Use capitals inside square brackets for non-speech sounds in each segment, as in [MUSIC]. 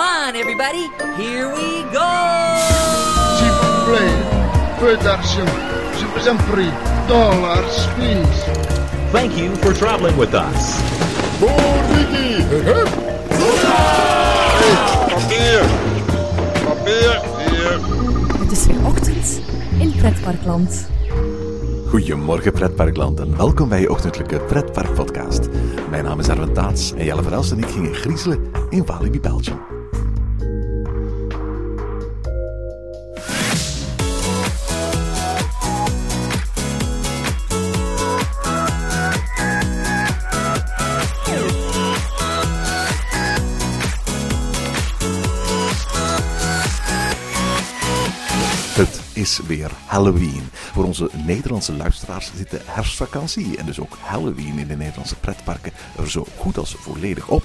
Come on, everybody. Here we go. S'il vous plaît, peu d'argent. Je vous en prie. Dollars, please. Thank you for traveling with us. Papier! Papier! Hier! Het is weer ochtend in Pretparkland. Goedemorgen pretparkland en welkom bij je ochtendelijke pretparkpodcast. Mijn naam is Erwin Taats en Jelle Verelst en ik gingen griezelen in Walibi Belgium. Is weer Halloween. Voor onze Nederlandse luisteraars zit de herfstvakantie en dus ook Halloween in de Nederlandse pretparken er zo goed als volledig op.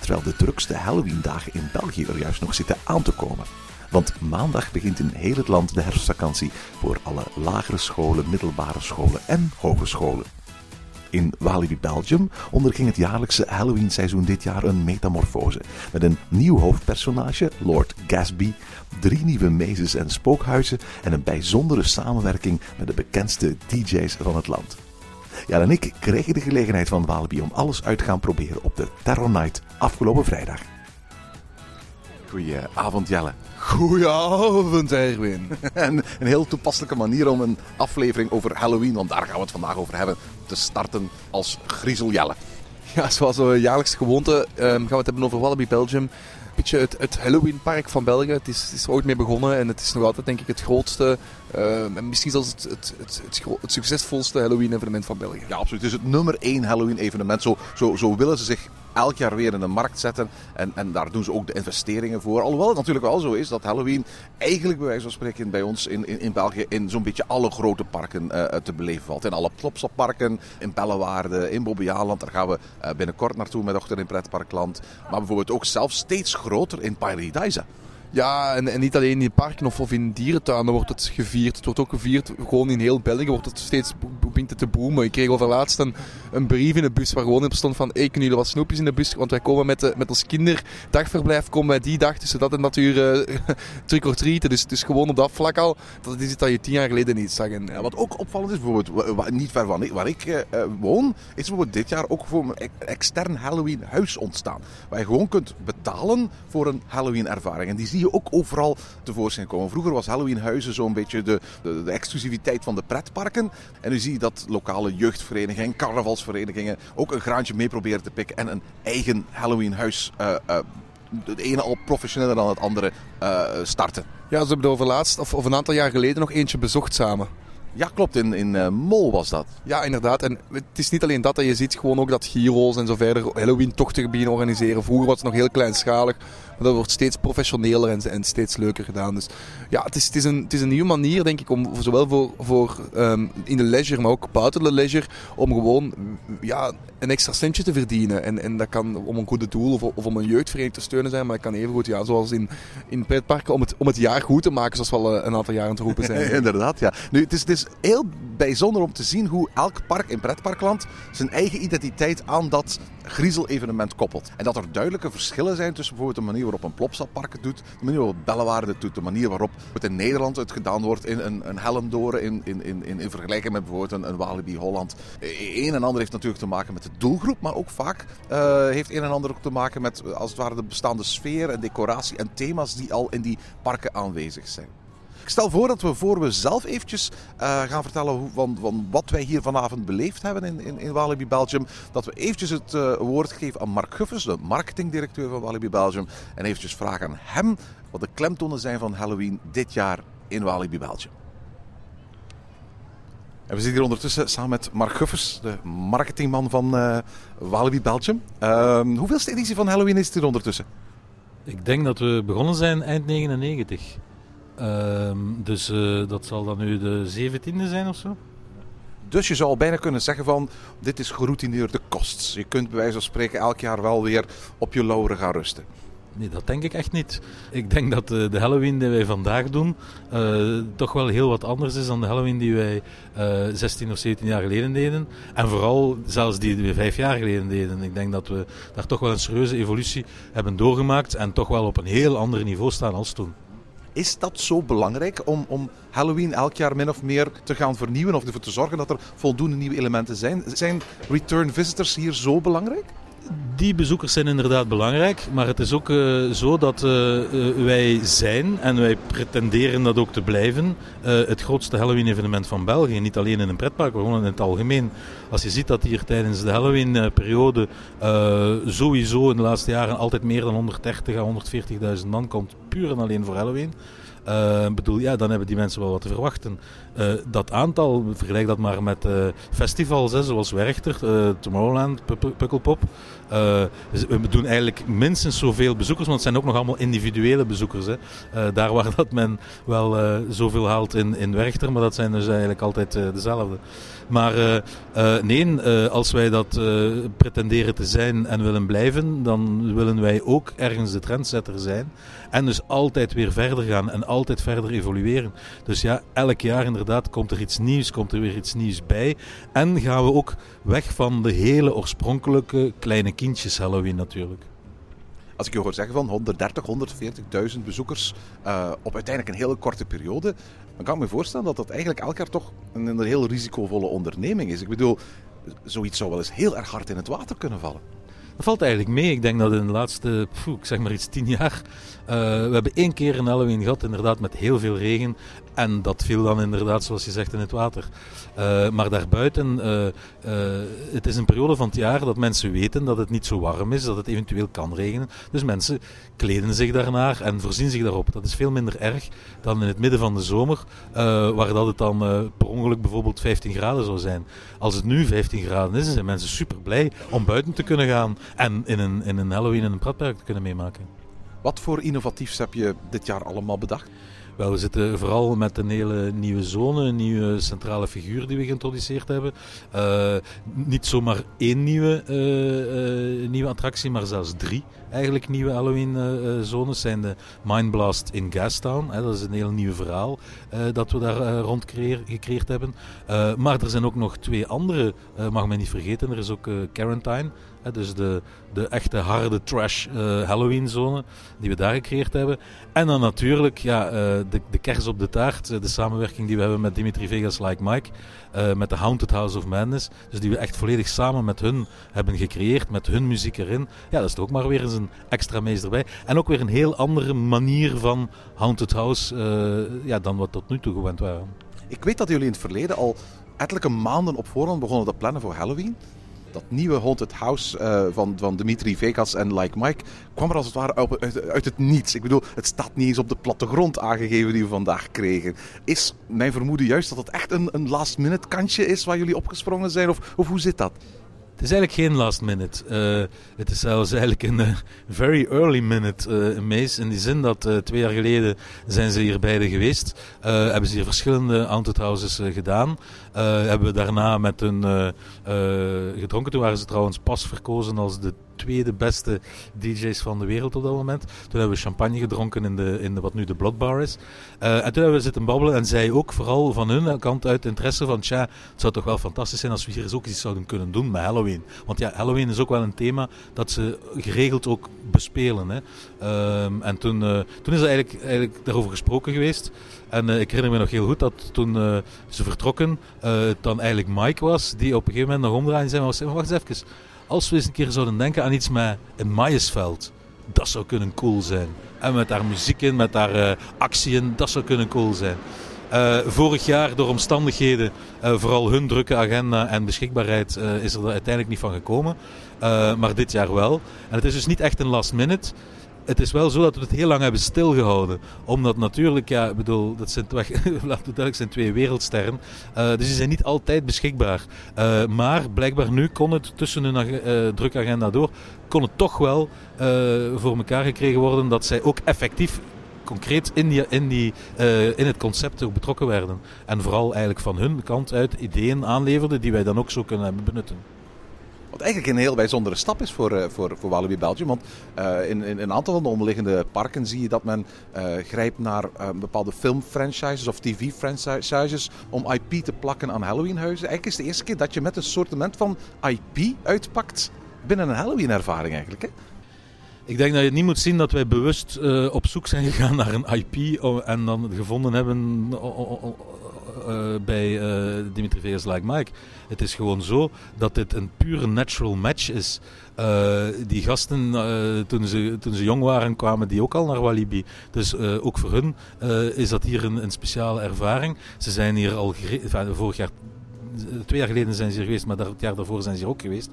Terwijl de drukste Halloween-dagen in België er juist nog zitten aan te komen. Want maandag begint in heel het land de herfstvakantie voor alle lagere scholen, middelbare scholen en hogescholen. In Walibi Belgium onderging het jaarlijkse Halloween-seizoen dit jaar een metamorfose. Met een nieuw hoofdpersonage, Lord Gasby, drie nieuwe mazes en spookhuizen en een bijzondere samenwerking met de bekendste DJ's van het land. Ja, en ik kreeg de gelegenheid van Walibi om alles uit te gaan proberen op de Terror Night afgelopen vrijdag. Goedenavond Jelle. Goedenavond, Erwin. [LAUGHS] En een heel toepasselijke manier om een aflevering over Halloween, want daar gaan we het vandaag over hebben, te starten als Griezel Jelle. Ja, zoals een jaarlijkse gewoonte ehm, gaan we het hebben over Wallaby Belgium. Een beetje het, het Halloween-park van België. Het is, het is ooit mee begonnen en het is nog altijd denk ik het grootste, ehm, en misschien zelfs het, het, het, het succesvolste Halloween-evenement van België. Ja, absoluut. Het is het nummer één Halloween-evenement. Zo, zo, zo willen ze zich elk jaar weer in de markt zetten. En, en daar doen ze ook de investeringen voor. Alhoewel het natuurlijk wel zo is dat Halloween eigenlijk bij wijze van spreken bij ons in, in, in België in zo'n beetje alle grote parken eh, te beleven valt. In alle Plopsapparken, in Bellewaarde, in Bobbejaanland. Daar gaan we eh, binnenkort naartoe met Ochtend in Pretparkland. Maar bijvoorbeeld ook zelfs steeds groter in Paradise. Ja, en, en niet alleen in parken of, of in dierentuinen wordt het gevierd. Het wordt ook gevierd, gewoon in heel België wordt het steeds begint het te boomen. Ik kreeg over laatst een, een brief in de bus waar gewoon op stond van hey, kunnen jullie wat snoepjes in de bus? Want wij komen met, de, met ons kinderdagverblijf, komen wij die dag tussen dat en dat uur uh, [LAUGHS] trick or treaten. Dus, dus gewoon op dat vlak al, dat is iets dat je tien jaar geleden niet zag. En, Ja, wat ook opvallend is, bijvoorbeeld niet ver van waar ik eh, eh, woon, is bijvoorbeeld dit jaar ook voor een e- extern Halloween huis ontstaan. Waar je gewoon kunt betalen voor een Halloween ervaring. En die zie je ook overal tevoorschijn komen. Vroeger was Halloween huizen zo'n beetje de, de, de exclusiviteit van de pretparken. En nu zie je dat lokale jeugdverenigingen, carnavalsverenigingen ook een graantje mee proberen te pikken en een eigen Halloween huis eh, eh, de ene al professioneler dan het andere eh, starten. ja, ze hebben er over laatst, of, of een aantal jaar geleden, nog eentje bezocht samen. Ja, klopt. In, in eh, Mol was dat. Ja, inderdaad. En het is niet alleen dat, dat je ziet gewoon ook dat Giro's en zo verder Halloween-tochten beginnen organiseren. Vroeger was het nog heel kleinschalig, dat wordt steeds professioneler en, steeds leuker gedaan. Dus ja, het is, het, is een, het is een nieuwe manier, denk ik, om zowel voor, voor ehm, in de leisure, maar ook buiten de leisure, om gewoon ja, een extra centje te verdienen. En, en dat kan om een goede doel of, of om een jeugdvereniging te steunen zijn, maar het kan evengoed, ja, zoals in, in pretparken, om het, om het jaar goed te maken, zoals we al eh, een aantal jaren te roepen zijn. [LAUGHS] Inderdaad, ja. Nu, het is, het is heel bijzonder om te zien hoe elk park in pretparkland zijn eigen identiteit aan dat griezel-evenement koppelt. En dat er duidelijke verschillen zijn tussen bijvoorbeeld de manier waarop een Plopsapark het doet, de manier waarop Bellewaarde het doet, de manier waarop het in Nederland het gedaan wordt in een, een Hellendoren in, in, in, in, in vergelijking met bijvoorbeeld een, een Walibi Holland. E- Een en ander heeft natuurlijk te maken met de doelgroep, maar ook vaak eh, heeft een en ander ook te maken met eh, als het ware de bestaande sfeer en decoratie en thema's die al in die parken aanwezig zijn. Ik stel voor dat we voor we zelf eventjes eh, gaan vertellen hoe, van, van wat wij hier vanavond beleefd hebben in, in, Walibi Belgium, dat we eventjes het eh, woord geven aan Mark Guffers, de marketingdirecteur van Walibi Belgium, en eventjes vragen aan hem wat de klemtonen zijn van Halloween dit jaar in Walibi Belgium. En we zitten hier ondertussen samen met Mark Guffers, de marketingman van eh Walibi Belgium. Ehm hoeveelste editie van Halloween is het hier ondertussen? Ik denk dat we begonnen zijn eind 99. Ehm, dus eh, dat zal dan nu de 17e zijn of zo? Dus je zou bijna kunnen zeggen van, dit is geroutineerde kost. Je kunt bij wijze van spreken elk jaar wel weer op je lauren gaan rusten. Nee, dat denk ik echt niet. Ik denk dat de, de Halloween die wij vandaag doen uh, toch wel heel wat anders is dan de Halloween die wij uh, 16 of 17 jaar geleden deden. En vooral zelfs die die we vijf jaar geleden deden. Ik denk dat we daar toch wel een serieuze evolutie hebben doorgemaakt en toch wel op een heel ander niveau staan als toen. Is dat zo belangrijk om, om Halloween elk jaar min of meer te gaan vernieuwen of ervoor te zorgen dat er voldoende nieuwe elementen zijn? Zijn return visitors hier zo belangrijk? Die bezoekers zijn inderdaad belangrijk, maar het is ook uh, zo dat uh, uh, wij zijn en wij pretenderen dat ook te blijven het grootste Halloween-evenement van België. Niet alleen in een pretpark, maar gewoon in het algemeen. Als je ziet dat hier tijdens de Halloween-periode sowieso in de laatste jaren altijd meer dan 130 à 140.000 man komt, puur en alleen voor Halloween. Uh, bedoel, ja, dan hebben die mensen wel wat te verwachten. Uh, dat aantal, vergelijk dat maar met uh, festivals, hè, zoals Werchter, Tomorrowland, Pukkelpop. We doen eigenlijk minstens zoveel bezoekers, want het zijn ook nog allemaal individuele bezoekers. Hè. daar waar [LAUGHS] dat men wel zoveel haalt in, in Werchter, maar dat zijn dus eigenlijk altijd dezelfde. Maar nee, als wij dat pretenderen te zijn en willen blijven, dan willen wij ook ergens de trendsetter zijn. En dus altijd weer verder gaan en altijd verder evolueren. Dus ja, elk jaar inderdaad komt er iets nieuws, komt er weer iets nieuws bij. En gaan we ook weg van de hele oorspronkelijke kleine kindjes Halloween natuurlijk. Als ik je hoor zeggen van 130, 140.000 bezoekers uh, op uiteindelijk een hele korte periode, dan kan ik me voorstellen dat dat eigenlijk elk jaar toch een, een heel risicovolle onderneming is. Ik bedoel, zoiets zou wel eens heel erg hard in het water kunnen vallen. Dat valt eigenlijk mee. Ik denk dat in de laatste, ik zeg maar iets, tien jaar. Uh, we hebben één keer een Halloween gehad, inderdaad, met heel veel regen. En dat viel dan inderdaad, zoals je zegt, in het water. Uh, maar daarbuiten, uh, het is een periode van het jaar dat mensen weten dat het niet zo warm is, dat het eventueel kan regenen. Dus mensen kleden zich daarnaar en voorzien zich daarop. Dat is veel minder erg dan in het midden van de zomer, waar dat het dan per ongeluk bijvoorbeeld 15 graden zou zijn. Als het nu 15 graden is, zijn mensen super blij om buiten te kunnen gaan en in een, in een Halloween in een pretpark te kunnen meemaken. Wat voor innovatiefs heb je dit jaar allemaal bedacht? Wel, we zitten vooral met een hele nieuwe zone, een nieuwe centrale figuur die we geïntroduceerd hebben. Uh, niet zomaar één nieuwe, uh, uh, nieuwe attractie, maar zelfs drie eigenlijk nieuwe Halloween-zones. zijn de Mindblast in Gastown. Dat is een heel nieuw verhaal dat we daar rond gecreëerd hebben. maar er zijn ook nog twee andere, mag men niet vergeten. Er is ook Quarantine dus de, de echte harde trash uh, Halloween-zone die we daar gecreëerd hebben. En dan natuurlijk ja, uh, de, de kers op de taart, de samenwerking die we hebben met Dimitri Vegas Like Mike. Met de Haunted House of Madness. Dus die we echt volledig samen met hun hebben gecreëerd, met hun muziek erin. Ja, dat is toch ook maar weer eens een extra meester bij. En ook weer een heel andere manier van Haunted House ja, dan wat tot nu toe gewend waren. Ik weet dat jullie in het verleden al ettelijke maanden op voorhand begonnen te plannen voor Halloween dat nieuwe Haunted House uh, van, van Dimitri Vegas en Like Mike kwam er als het ware uit, het niets. Ik bedoel, het staat niet eens op de plattegrond aangegeven die we vandaag kregen. Is mijn vermoeden juist dat het echt een, een last minute kantje is waar jullie opgesprongen zijn? Of, of hoe zit dat? Het is eigenlijk geen last minute. Uh, het is zelfs eigenlijk een uh, very early minute uh, Maze. In die zin dat twee jaar geleden zijn ze hier beide geweest. hebben ze hier verschillende haunted houses gedaan. hebben we daarna met hun gedronken. Toen waren ze trouwens pas verkozen als de tweede beste DJ's van de wereld op dat moment. Toen hebben we champagne gedronken in, de, in de, wat nu de Bloodbar is. Uh, en toen hebben we zitten babbelen en zij ook vooral van hun kant uit interesse van tja, het zou toch wel fantastisch zijn als we hier eens ook iets zouden kunnen doen met Halloween. Want ja, Halloween is ook wel een thema dat ze geregeld ook bespelen. Hè. Um, en toen, uh, toen is er eigenlijk, eigenlijk daarover gesproken geweest. En uh, ik herinner me nog heel goed dat toen ze vertrokken, het dan eigenlijk Mike was, die op een gegeven moment nog omdraaide en zei, wacht eens even, als we eens een keer zouden denken aan iets met een Maïsveld, dat zou kunnen cool zijn. En met daar muziek in, met daar uh, actie in, dat zou kunnen cool zijn. Uh, vorig jaar door omstandigheden, uh, vooral hun drukke agenda en beschikbaarheid, is er uiteindelijk niet van gekomen. maar dit jaar wel. En het is dus niet echt een last minute het is wel zo dat we het heel lang hebben stilgehouden. Omdat natuurlijk, ja, ik bedoel, dat zijn, [LAUGHS] duidelijk zijn twee wereldsterren. Uh, dus die zijn niet altijd beschikbaar. Uh, maar blijkbaar nu kon het tussen hun uh, drukagenda door, kon het toch wel voor elkaar gekregen worden dat zij ook effectief concreet in, die, in, die, in het concept ook betrokken werden. En vooral eigenlijk van hun kant uit ideeën aanleverden die wij dan ook zo kunnen benutten. Wat eigenlijk een heel bijzondere stap is voor, uh, voor, voor Walibi Belgium. Want uh, in, in een aantal van de omliggende parken zie je dat men uh, grijpt naar bepaalde filmfranchises of tv-franchises om IP te plakken aan Halloweenhuizen. Eigenlijk is het de eerste keer dat je met een soortement van IP uitpakt binnen een Halloween-ervaring eigenlijk. Hè? Ik denk dat je niet moet zien dat wij bewust op zoek zijn gegaan naar een IP en dan gevonden hebben bij uh, Dimitri Vegas Like Mike. Het is gewoon zo dat dit een pure natural match is. die gasten, toen, ze, toen ze jong waren, kwamen die ook al naar Walibi. Dus ook voor hun is dat hier een, een speciale ervaring. Ze zijn hier al vorig jaar twee jaar geleden zijn ze hier geweest, maar het jaar daarvoor zijn ze hier ook geweest.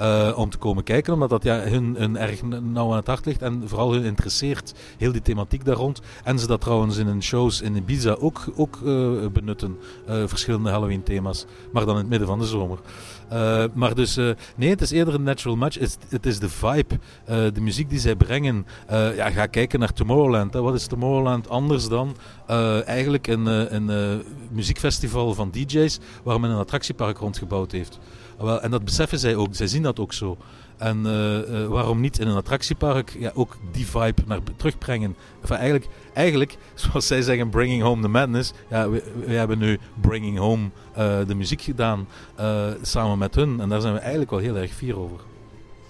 Uh, om te komen kijken, omdat dat ja, hun, hun erg nauw aan het hart ligt en vooral hun interesseert, heel die thematiek daar rond. En ze dat trouwens in hun shows in Ibiza ook, ook uh, benutten, uh, verschillende Halloween thema's, maar dan in het midden van de zomer. Uh, maar dus, uh, nee, het is eerder een natural match. Het, het is de vibe, uh, de muziek die zij brengen. ja, ga kijken naar Tomorrowland. Wat is Tomorrowland anders dan eigenlijk een, een muziekfestival van DJ's waar men een attractiepark rondgebouwd heeft? En dat beseffen zij ook, zij zien dat ook zo. En uh, uh, waarom niet in een attractiepark ja, ook die vibe naar terugbrengen? Enfin, eigenlijk, eigenlijk, [LAUGHS] zoals zij zeggen, bringing home the madness. Ja, we, we hebben nu bringing home uh, de muziek gedaan samen met hun. En daar zijn we eigenlijk wel heel erg fier over.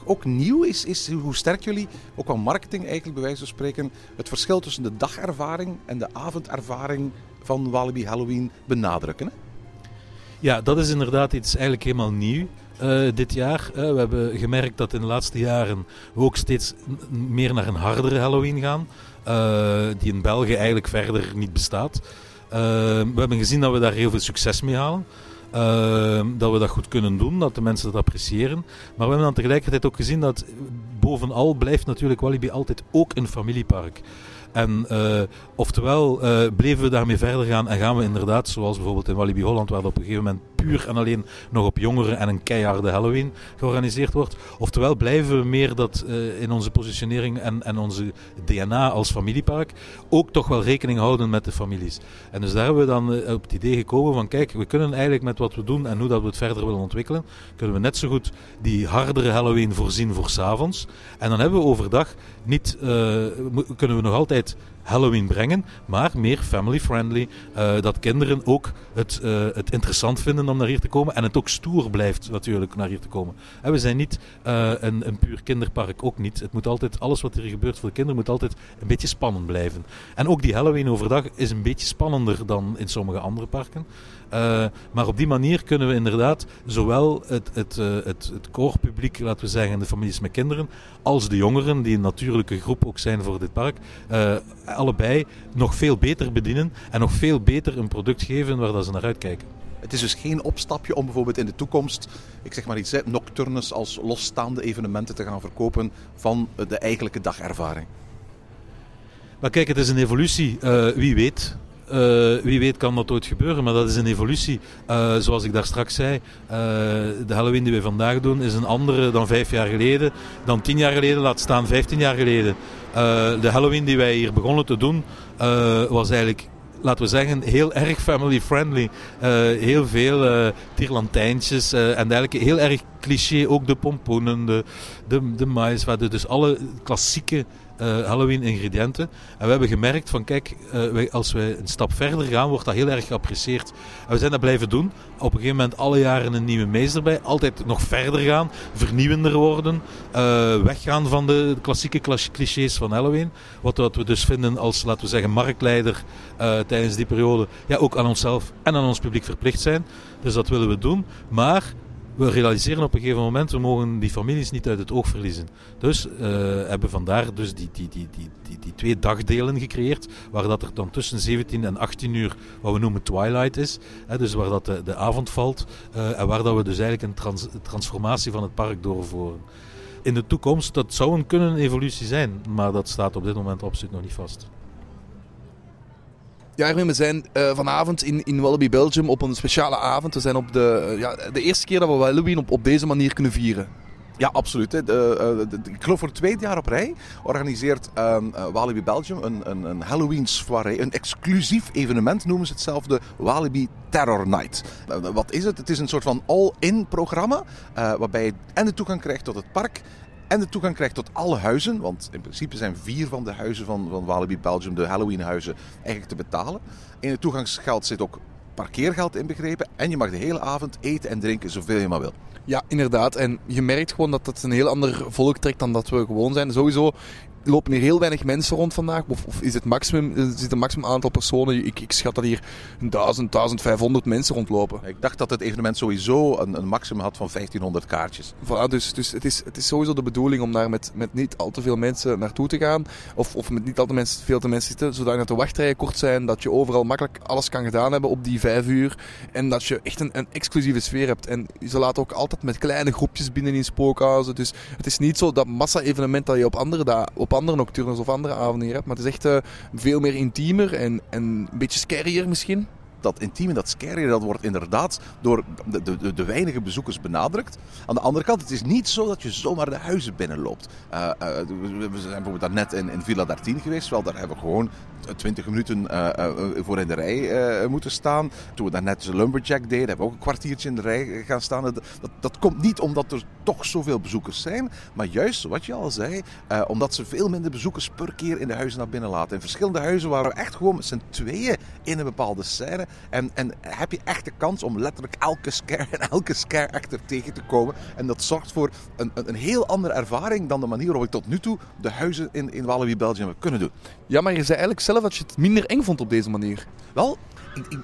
Ook nieuw is, is hoe sterk jullie, ook qua marketing eigenlijk bij wijze van spreken, het verschil tussen de dagervaring en de avondervaring van Walibi Halloween benadrukken. Hè? Ja, dat is inderdaad iets eigenlijk helemaal nieuw. Uh, dit jaar. Uh, we hebben gemerkt dat in de laatste jaren we ook steeds meer naar een hardere Halloween gaan. Uh, die in België eigenlijk verder niet bestaat. we hebben gezien dat we daar heel veel succes mee halen. dat we dat goed kunnen doen, dat de mensen dat appreciëren. Maar we hebben dan tegelijkertijd ook gezien dat bovenal blijft natuurlijk Walibi altijd ook een familiepark. En oftewel bleven we daarmee verder gaan en gaan we inderdaad, zoals bijvoorbeeld in Walibi Holland, waar dat op een gegeven moment en alleen nog op jongeren en een keiharde Halloween georganiseerd wordt. Oftewel blijven we meer dat uh, in onze positionering en, en onze DNA als familiepark ook toch wel rekening houden met de families. En dus daar hebben we dan op het idee gekomen van kijk, we kunnen eigenlijk met wat we doen en hoe dat we het verder willen ontwikkelen, kunnen we net zo goed die hardere Halloween voorzien voor s'avonds. En dan hebben we overdag niet, kunnen we nog altijd Halloween brengen, maar meer family-friendly. Uh, dat kinderen ook het, uh, het interessant vinden om naar hier te komen en het ook stoer blijft natuurlijk naar hier te komen. En we zijn niet een, een puur kinderpark, ook niet. Het moet altijd, alles wat hier gebeurt voor de kinderen moet altijd een beetje spannend blijven. En ook die Halloween overdag is een beetje spannender dan in sommige andere parken. Uh, maar op die manier kunnen we inderdaad zowel het, het, uh, het, het core publiek, laten we zeggen, de families met kinderen, als de jongeren, die een natuurlijke groep ook zijn voor dit park, uh, allebei nog veel beter bedienen en nog veel beter een product geven waar dat ze naar uitkijken. Het is dus geen opstapje om bijvoorbeeld in de toekomst, ik zeg maar iets, hè, nocturnes als losstaande evenementen te gaan verkopen van de eigenlijke dagervaring. Maar kijk, het is een evolutie. Uh, wie weet. Uh, wie weet kan dat ooit gebeuren, maar dat is een evolutie. Uh, zoals ik daar straks zei, uh, de Halloween die wij vandaag doen is een andere dan vijf jaar geleden, dan tien jaar geleden, laat staan vijftien jaar geleden. de Halloween die wij hier begonnen te doen was eigenlijk laten we zeggen, heel erg family friendly. Uh, heel veel uh, tierlantijntjes en dergelijke. Heel erg cliché, ook de pompoenen, de, de, de dus alle klassieke uh, Halloween ingrediënten. En we hebben gemerkt van kijk, uh, wij, als we een stap verder gaan, wordt dat heel erg geapprecieerd. En we zijn dat blijven doen. Op een gegeven moment alle jaren een nieuwe meester bij. Altijd nog verder gaan, vernieuwender worden. Uh, weggaan van de klassieke clichés van Halloween. Wat, wat we dus vinden als, laten we zeggen, marktleider tijdens die periode. Ja, ook aan onszelf en aan ons publiek verplicht zijn. Dus dat willen we doen. Maar we realiseren op een gegeven moment, we mogen die families niet uit het oog verliezen. Dus uh, hebben vandaar dus die, die, die, die, die, die, twee dagdelen gecreëerd, waar dat er dan tussen 17 en 18 uur, wat we noemen twilight is, hè, dus waar dat de, de avond valt, uh, en waar dat we dus eigenlijk een trans, transformatie van het park doorvoeren. In de toekomst, dat zou een kunnen evolutie zijn, maar dat staat op dit moment absoluut nog niet vast. Ja, we zijn uh, vanavond in, in Wallaby Belgium op een speciale avond. We zijn op de, uh, ja, de eerste keer dat we Halloween op, op deze manier kunnen vieren. Ja, absoluut. eh, de- de- ik geloof voor het tweede jaar op rij organiseert ehm, eh, Walibi Belgium een, een, een Halloween soirée. Een exclusief evenement noemen ze het zelf, de Walibi Terror Night. Eh, wat is het? Het is een soort van all-in programma eh, waarbij je en de toegang krijgt tot het park en de toegang krijgt tot alle huizen. Want in principe zijn vier van de huizen van, van Walibi Belgium, de Halloween-huizen, eigenlijk te betalen. In het toegangsgeld zit ook parkeergeld inbegrepen. En je mag de hele avond eten en drinken zoveel je maar wil. Ja, inderdaad. En je merkt gewoon dat het een heel ander volk trekt dan dat we gewoon zijn. Sowieso lopen hier heel weinig mensen rond vandaag. Of, of is het maximum, er zit een maximum aantal personen. Ik, ik schat dat hier 1000, 1500 mensen rondlopen. Ik dacht dat het evenement sowieso een, een maximum had van 1500 kaartjes. Voilà, dus dus het, is, het is sowieso de bedoeling om daar met, met niet al te veel mensen naartoe te gaan. Of, of met niet al te mensen, veel te mensen zitten. Zodat de wachtrijen kort zijn. Dat je overal makkelijk alles kan gedaan hebben op die vijf uur. En dat je echt een, een exclusieve sfeer hebt. En ze laten ook altijd met kleine groepjes binnen in spookhuizen. Dus het is niet zo dat massa-evenement dat je op andere, da- op andere nocturnes of andere avonden hier hebt. Maar het is echt eh, veel meer intiemer en, en een beetje scarier misschien. Dat intieme, dat scary, dat wordt inderdaad door de, de, de, weinige bezoekers benadrukt. Aan de andere kant, het is niet zo dat je zomaar de huizen binnenloopt. Eh, we zijn bijvoorbeeld daarnet in, in Villa 13 geweest. Wel, daar hebben we gewoon 20 minuten eh, eh, voor in de rij eh, moeten staan. Toen we daarnet de Lumberjack deden, hebben we ook een kwartiertje in de rij gaan staan. Dat, dat, komt niet omdat er toch zoveel bezoekers zijn, maar juist, wat je al zei, omdat ze veel minder bezoekers per keer in de huizen naar binnen laten. In verschillende huizen waren we echt gewoon met z'n tweeën in een bepaalde scène. En, en heb je echt de kans om letterlijk elke scare en elke scare actor tegen te komen. En dat zorgt voor een, een, een heel andere ervaring dan de manier waarop ik tot nu toe de huizen in, in Walibi Belgium heb kunnen doen. Ja, maar je zei eigenlijk zelf dat je het minder eng vond op deze manier. Wel,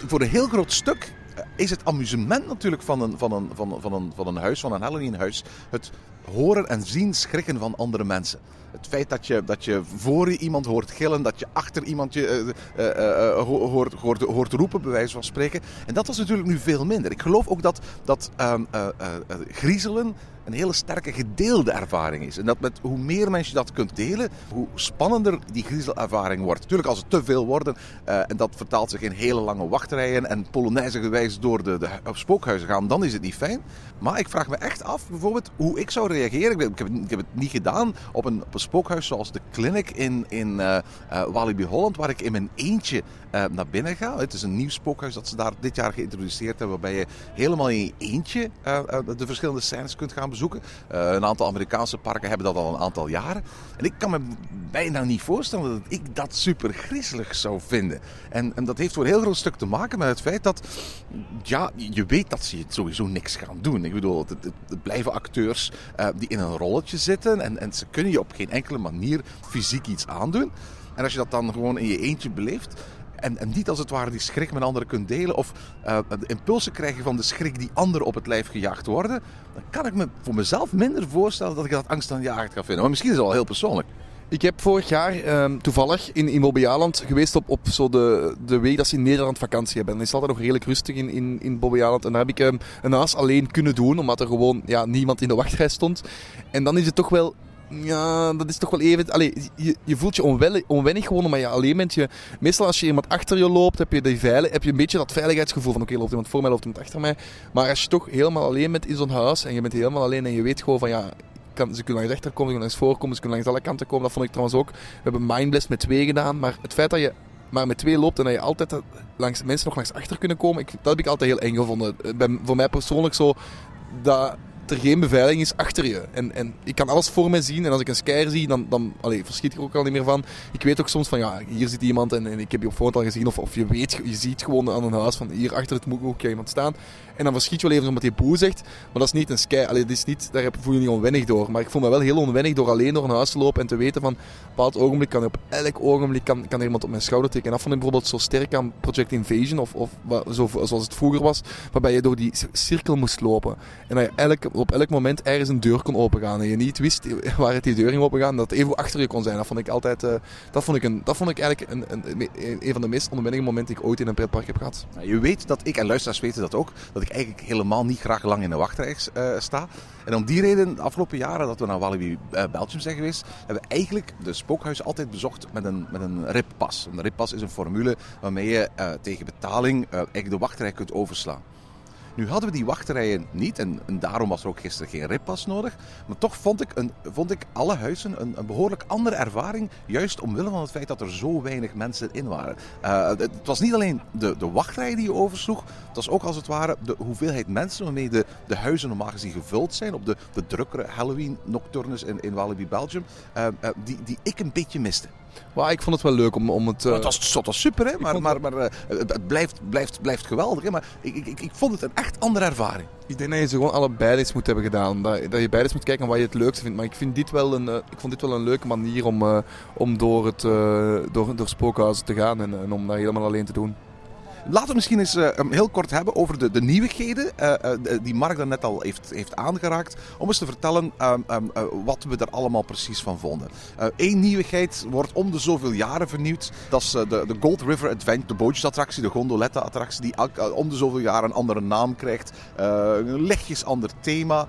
voor een heel groot stuk eh, is het amusement natuurlijk van een, van een, van een, van een, van een huis, van een Halloween-huis, het horen en zien schrikken van andere mensen. Het feit dat je, dat je voor je iemand hoort gillen, dat je achter iemand je, eh, eh, ho- hoort, hoort, hoort roepen, bij wijze van spreken. En dat was natuurlijk nu veel minder. Ik geloof ook dat, dat ehm, eh, eh, eh, griezelen een hele sterke gedeelde ervaring is. En dat met hoe meer mensen dat kunt delen, hoe spannender die griezelervaring wordt. Natuurlijk, als het te veel worden, eh, en dat vertaalt zich in hele lange wachtrijen en polonaise gewijs door de, de hu- spookhuizen gaan, dan is het niet fijn. Maar ik vraag me echt af, bijvoorbeeld, hoe ik zou reageren. Ik, heb, ik heb het niet gedaan op een, op een spookhuis zoals de Clinic in, in eh, eh, Walibi Holland, waar ik in mijn eentje naar binnen ga. Het is een nieuw spookhuis dat ze daar dit jaar geïntroduceerd hebben, waarbij je helemaal in je eentje de verschillende scènes kunt gaan bezoeken. Eh, een aantal Amerikaanse parken hebben dat al een aantal jaren. En ik kan me bijna niet voorstellen dat ik dat super griezelig zou vinden. En, en dat heeft voor een heel groot stuk te maken met het feit dat, ja, je weet dat ze het sowieso niks gaan doen. Ik bedoel, het, het- blijven acteurs eh, die in een rolletje zitten en, en ze kunnen je op geen enkele manier fysiek iets aandoen. En als je dat dan gewoon in je eentje beleeft, en, en niet als het ware die schrik met anderen kunt delen. Of eh, de impulsen krijgen van de schrik die anderen op het lijf gejaagd worden. Dan kan ik me voor mezelf minder voorstellen dat ik dat angstaanjagend ga vinden. Maar misschien is het wel heel persoonlijk. Ik heb vorig jaar ehm, toevallig in, in geweest op, op zo de, de week dat ze in Nederland vakantie hebben. En het is altijd nog redelijk rustig in, in, in. En daar heb ik ehm, een haas alleen kunnen doen, omdat er gewoon ja, niemand in de wachtrij stond. En dan is het toch wel... Ja, dat is toch wel even... Allee, je, je voelt je onwennig gewoon, maar je alleen bent. Je, meestal als je iemand achter je loopt, heb je, die veilig, heb je een beetje dat veiligheidsgevoel van oké, loopt iemand voor mij, loopt iemand achter mij. Maar als je toch helemaal alleen bent in zo'n huis en je bent helemaal alleen en je weet gewoon van ja, kan, ze kunnen langs rechter komen, ze kunnen langs voor komen, ze kunnen langs alle kanten komen. Dat vond ik trouwens ook. We hebben Mindblast met twee gedaan, maar het feit dat je maar met twee loopt en dat je altijd langs, mensen nog langs achter kunnen komen, ik, dat heb ik altijd heel eng gevonden. Eh, Bij, voor mij persoonlijk zo dat er geen beveiliging is achter je. En, en ik kan alles voor mij zien en als ik een scare zie, dan, dan allee, verschiet ik er ook al niet meer van. Ik weet ook soms van ja, hier zit iemand en, en ik heb je op foto al gezien of, of je weet, je ziet gewoon aan een huis van hier achter het hoekje iemand staan. En dan verschiet je wel even omdat je boe zegt, maar dat is niet een scare. Allee, dat is niet, daar voel je niet onwennig door. Maar ik voel me wel heel onwennig door alleen door een huis te lopen en te weten van op een bepaald ogenblik kan op elk ogenblik kan, kan er iemand op mijn schouder tikken. En dat vond ik bijvoorbeeld zo sterk aan Project Invasion of, of zo, zoals het vroeger was, waarbij je door die cirkel moest lopen. En dat je elk, op elk moment ergens een deur kon opengaan en je niet wist waar het die deur ging opengaan, dat even achter je kon zijn. Dat vond ik altijd, eh, dat vond ik, een, dat vond ik eigenlijk een, een, een, van de meest onwennige momenten die ik ooit in een pretpark heb gehad. Je weet dat ik, en luisteraars weten dat ook, dat ik eigenlijk helemaal niet graag lang in de wachtrij eh, sta. En om die reden, de afgelopen jaren dat we naar Walibi eh, Belgium zijn geweest, hebben we eigenlijk de spookhuis altijd bezocht met een, met een rippas. Een rippas is een formule waarmee je tegen betaling eigenlijk de wachtrij kunt overslaan. Nu hadden we die wachterijen niet en, en daarom was er ook gisteren geen rippas nodig. Maar toch vond ik, een, vond ik alle huizen een, een behoorlijk andere ervaring. Juist omwille van het feit dat er zo weinig mensen in waren. Uh, het, was niet alleen de, de wachtrij die je oversloeg. Het was ook als het ware de hoeveelheid mensen waarmee de, de huizen normaal gezien gevuld zijn. Op de, de drukkere Halloween nocturnes in, in Walibi Belgium. Uh, uh, die, die ik een beetje miste. Maar ik vond het wel leuk om, om het... Uh... Het, was, het was super, hè? maar, maar, maar uh, het blijft, blijft, blijft geweldig. Hè? Maar ik, ik, ik vond het een echt andere ervaring. Ik denk dat je ze gewoon allebei eens moet hebben gedaan. Dat, dat je beide eens moet kijken wat je het leukste vindt. Maar ik, vind dit wel een, uh, ik vond dit wel een leuke manier om, om door, het, door, door spookhuizen te gaan en, en om dat helemaal alleen te doen. Laten we misschien eens uh, heel kort hebben over de, de nieuwigheden uh, uh, die Mark daarnet al heeft, heeft aangeraakt. Om eens te vertellen um, um, wat we er allemaal precies van vonden. Eén nieuwigheid wordt om de zoveel jaren vernieuwd. Dat is de, de Gold River Adventure, de bootjesattractie, de gondoletta-attractie, die om de zoveel jaar een andere naam krijgt. een lichtjes ander thema.